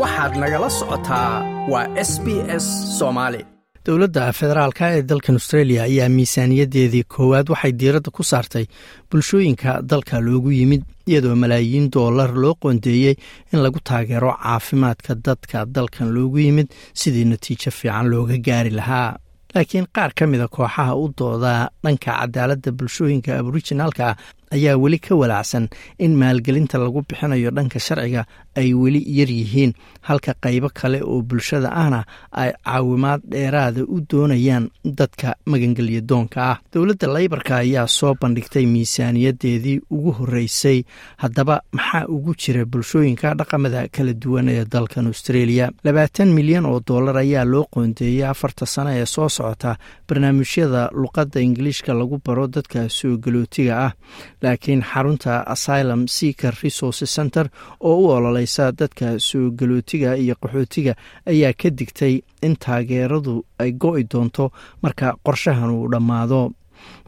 waxaad nagala socotaa waa s b s soomaali. Dowladda federaalka ee dalkan australia ayaa miisaaniyaddeedii koowaad waxay diiradda ku saartay bulshooyinka dalka loogu yimid iyadoo malaayiin doolar loo qoondeeyey in lagu taageero caafimaadka dadka dalkan loogu yimid sidii natiijo fiican looga gaari lahaa. Laakiin qaar ka mida kooxaha u dooda dhanka cadaaladda bulshooyinka aborijinaalka ayaa weli ka walaacsan in maalgelinta lagu bixinayo dhanka sharciga ay weli yar yihiin halka qaybo kale oo bulshada ahna ay caawimaad dheeraada u doonayaan dadka magangelya doonka ah. Dowladda laybarka ayaa soo bandhigtay miisaaniyadeedii ugu horreysay. Haddaba maxaa ugu jira bulshooyinka dhaqamada kala duwan ee dalkan australia? Labaatan milyan oo dollar ayaa loo qoondeeyey afarta sano ee soo socota barnaamijyada luqadda ingiliishka lagu baro dadka soo galootiga ah. Laakiin xarunta asylum seaker resource center oo u ololeysa dadka soo galootiga iyo qaxootiga ayaa ka digtay in taageeradu ay go-i doonto marka qorshahan uu dhammaado.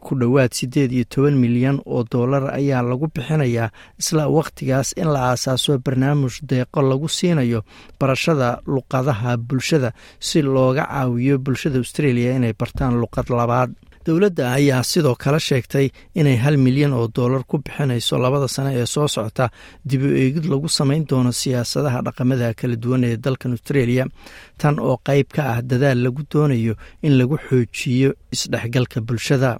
Ku dhowaad siddeed iyo toban milyan oo dollar ayaa lagu bixinayaa isla wakhtigaas in la aasaaso barnaamij deeqo lagu siinayo barashada luqadaha bulshada si looga caawiyo bulshada australia inay bartaan luqad labaad dowladda ayaa sidoo kale sheegtay inay hal milyan oo dollar ku bixinayso labada sano ee soo socota dib u eegid lagu samayn doono siyaasadaha dhaqamada kala duwan ee dalkan australia tan oo qayb ka ah dadaal lagu doonayo in lagu xoojiyo isdhexgalka bulshada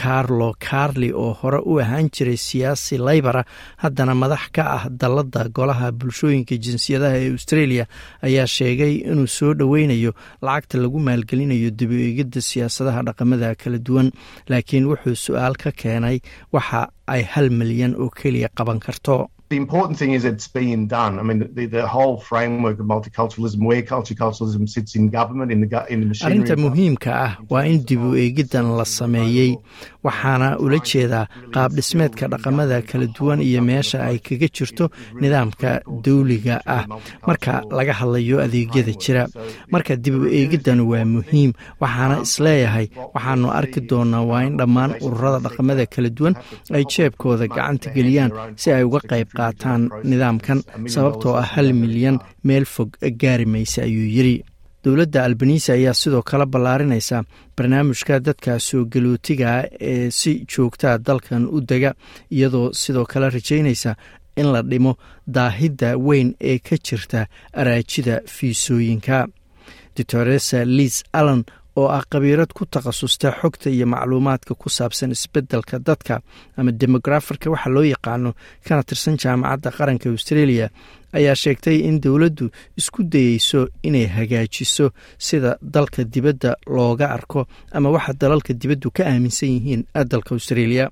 carlo carli oo hore u ahaan jiray siyaasi laybara haddana madax ka ah dalladda golaha bulshooyinka jinsiyadaha ee australia ayaa sheegay inuu soo dhoweynayo lacagta lagu maalgelinayo dib u eegidda siyaasadaha dhaqamada kala duwan. Laakiin wuxuu su'aal ka keenay waxa ay hal milyan oo keliya qaban karto The important thing is it's being done. I mean, the, the whole framework of multiculturalism, where multiculturalism sits in government, in the, in the machinery. arrinta muhiimka ah waa in dib u eegiddan la sameeyey waxaana ula jeedaa qaab dhismeedka dhaqamada kala duwan iyo meesha ay kaga jirto nidaamka dawliga ah marka laga hadlayo adeegyada jira marka dib u eegiddan waa muhiim waxaana is leeyahay waxaanu arki doonaa waa in dhammaan ururada dhaqamada kala duwan ay jeebkooda gacanta geliyaan si ay uga qayb qaataan nidaamkan sababtoo ah hal milyan meel fog gaari maysa ayuu yidri dowladda albanisa ayaa sidoo kale ballaarinaysa barnaamijka dadka soo galootiga ee si joogtaa dalkan u dega iyadoo sidoo kale rajaynaysa in la dhimo daahidda weyn ee ka jirta araajida fiisooyinka. Doctoresa liis allen oo ah khabiirad ku takhasusta xogta iyo macluumaadka ku saabsan isbeddelka dadka ama demograferka waxa loo yaqaano kana tirsan jaamacadda qaranka australia ayaa sheegtay in dowladdu isku dayeyso inay hagaajiso sida dalka dibadda looga arko ama waxa dalalka dibaddu ka aaminsan yihiin dalka australia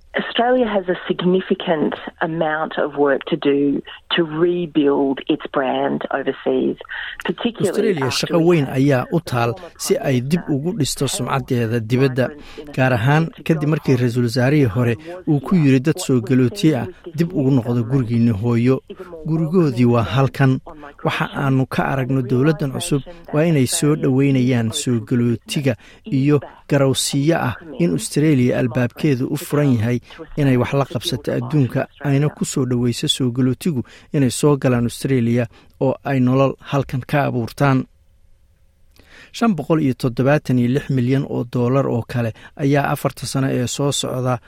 To rebuild its brand overseas, particularly australia shaqo weyn ayaa u taal si ay dib ugu dhisto sumcaddeeda dibadda gaar ahaan kadib markii ra'iisul wasaarihii hore uu ku yiri dad soo galootiye ah dib ugu noqdo gurigiinni hooyo. gurigoodii waa halkan. waxa aanu ka aragno dowladdan cusub waa inay soo dhoweynayaan soo galootiga iyo garowsiiyo ah in australia albaabkeedu u furan yahay inay wax la qabsato adduunka ayna ku soo dhoweyso soo galootigu inay soo galaan australia oo ay nolol halkan ka abuurtaan. Shan boqol iyo toddobaatan iyo lix milyan oo dollar oo kale ayaa afarta sano ee soo socda.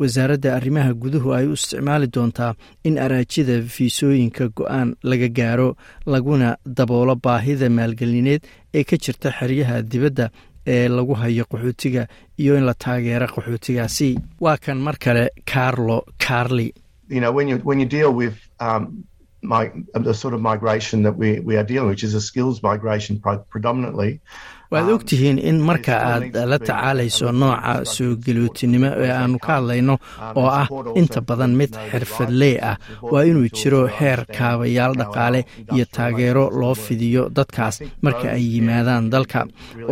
Wasaaradda arrimaha guduhu ay u isticmaali doontaa in araajida fiisooyinka go'aan laga gaaro laguna daboolo baahida maalgelineed ee ka jirta xeryaha dibadda ee lagu hayo qaxootiga iyo in la taageero qaxootigaasi. Waa kan mar kale carlo carli You know, when you when you deal with um, my, the sort of migration that we, we are dealing, which is a skills migration predominantly. Waad ogtihiin in marka aad la tacaalayso nooca soo galootinimo ee aanu ka hadlayno oo ah inta badan mid xirfadley ah waa inuu jiro heer kaabayaal dhaqaale iyo taageero loo fidiyo dadkaas. marka ay yimaadaan dalka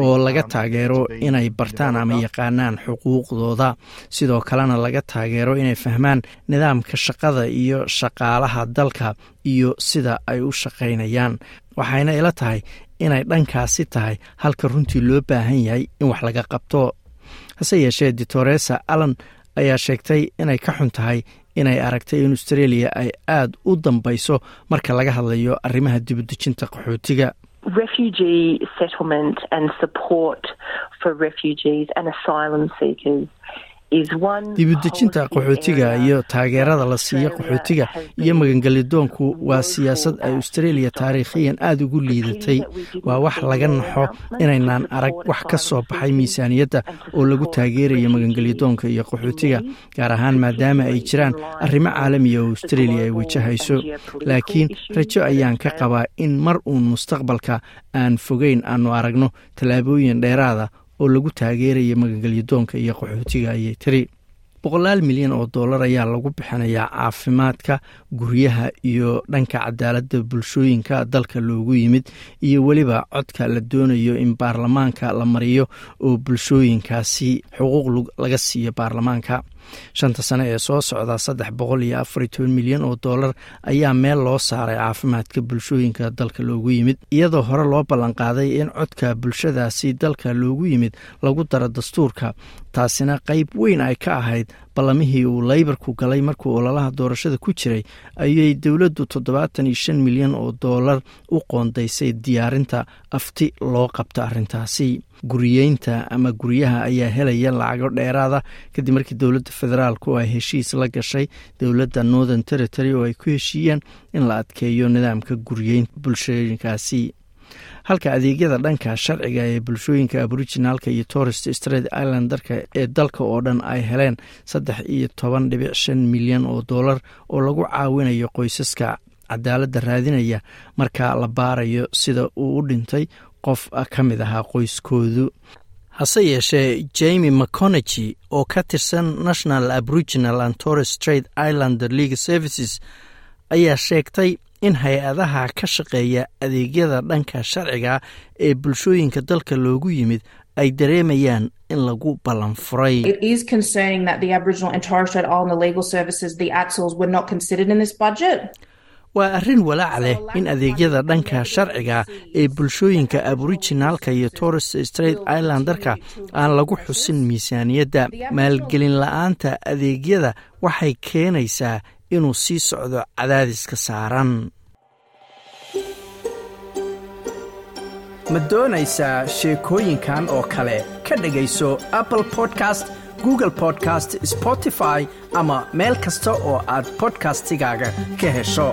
oo laga taageero inay bartaan ama yaqaanaan xuquuqdooda sidoo kalena laga taageero inay fahmaan nidaamka shaqada iyo shaqaalaha dalka iyo sida ay u shaqaynayaan. Waxayna ila tahay inay dhankaasi tahay halka runtii loo baahan yahay in wax laga qabto. Hase yeeshee ditoresa allan ayaa sheegtay inay ka xun tahay inay aragtay in australia ay aad u dambayso marka laga hadlayo arrimaha dibudejinta qaxootiga dibudejinta qaxootiga iyo taageerada la siiyo qaxootiga iyo magangelidoonku waa siyaasad ay australia taariikhiyan aada ugu liidatay waa wax laga naxo inaynaan arag wax ka soo baxay miisaaniyadda oo lagu taageerayo magangelidoonka iyo qaxootiga gaar ahaan maadaama ay jiraan arrimo caalamiya oo australia ay wajahayso. laakiin rajo ayaan ka qabaa in mar uun mustaqbalka aan fogeyn aanu aragno tallaabooyin dheeraada oo lagu taageeraya magangelyadoonka iyo qaxootiga ayay tiri boqolaal milyan oo dollar ayaa lagu bixinayaa caafimaadka guryaha iyo dhanka cadaaladda bulshooyinka dalka loogu yimid iyo weliba codka la doonayo in baarlamaanka la mariyo oo bulshooyinkaasi xuquuq laga siiyo baarlamaanka. Shanta sane ee soo socda saddex boqol iyo afariy toban milyan oo dollar ayaa meel loo saaray caafimaadka bulshooyinka dalka loogu yimid iyadoo hore loo ballanqaaday in codka bulshadaasi dalka loogu yimid lagu daro dastuurka taasina qeyb weyn ay ka ahayd ballamihii uu leybarku galay markuu ololaha doorashada ku jiray ayay dowladdu toddobaatan iyo shan milyan oo dollar u qoondaysay diyaarinta afti loo qabta arrintaasi. Guriyeynta ama guryaha ayaa helaya lacago dheeraada kadib markii dowladda federaalku ay heshiis la gashay dowladda northern territory oo ay ku heshiiyeen in la adkeeyo nidaamka guriyeynta bulshooyinkaasi halka adeegyada dhanka sharciga ee bulshooyinka aboriginaalka iyo torest straight islandarka ee dalka oo dhan ay heleen saddex iyo toban dhibic shan milyan oo dollar oo lagu caawinayo qoysaska. Cadaaladda raadinaya marka la baarayo sida uu u dhintay qof ka mid ahaa qoyskoodu. Hase yeeshee jemi mconegy oo ka tirsan national aboriginal and torres straight islander league services ayaa sheegtay in hay'adaha ka shaqeeya adeegyada dhanka sharciga ee bulshooyinka dalka loogu yimid ay dareemayaan in lagu ballan furay. Waa arrin walaac leh in adeegyada dhanka sharciga ee bulshooyinka aboriginaalka iyo torres straight islandarka aan lagu xusin miisaaniyadda. Maalgelin la'aanta adeegyada waxay keenaysaa inuu sii socdo cadaadiska saaran. Ma doonaysaa sheekooyinkan oo kale? Ka dhegayso apple podcast google podcast spotify ama meel kasta oo aad bodkastigaaga ka hesho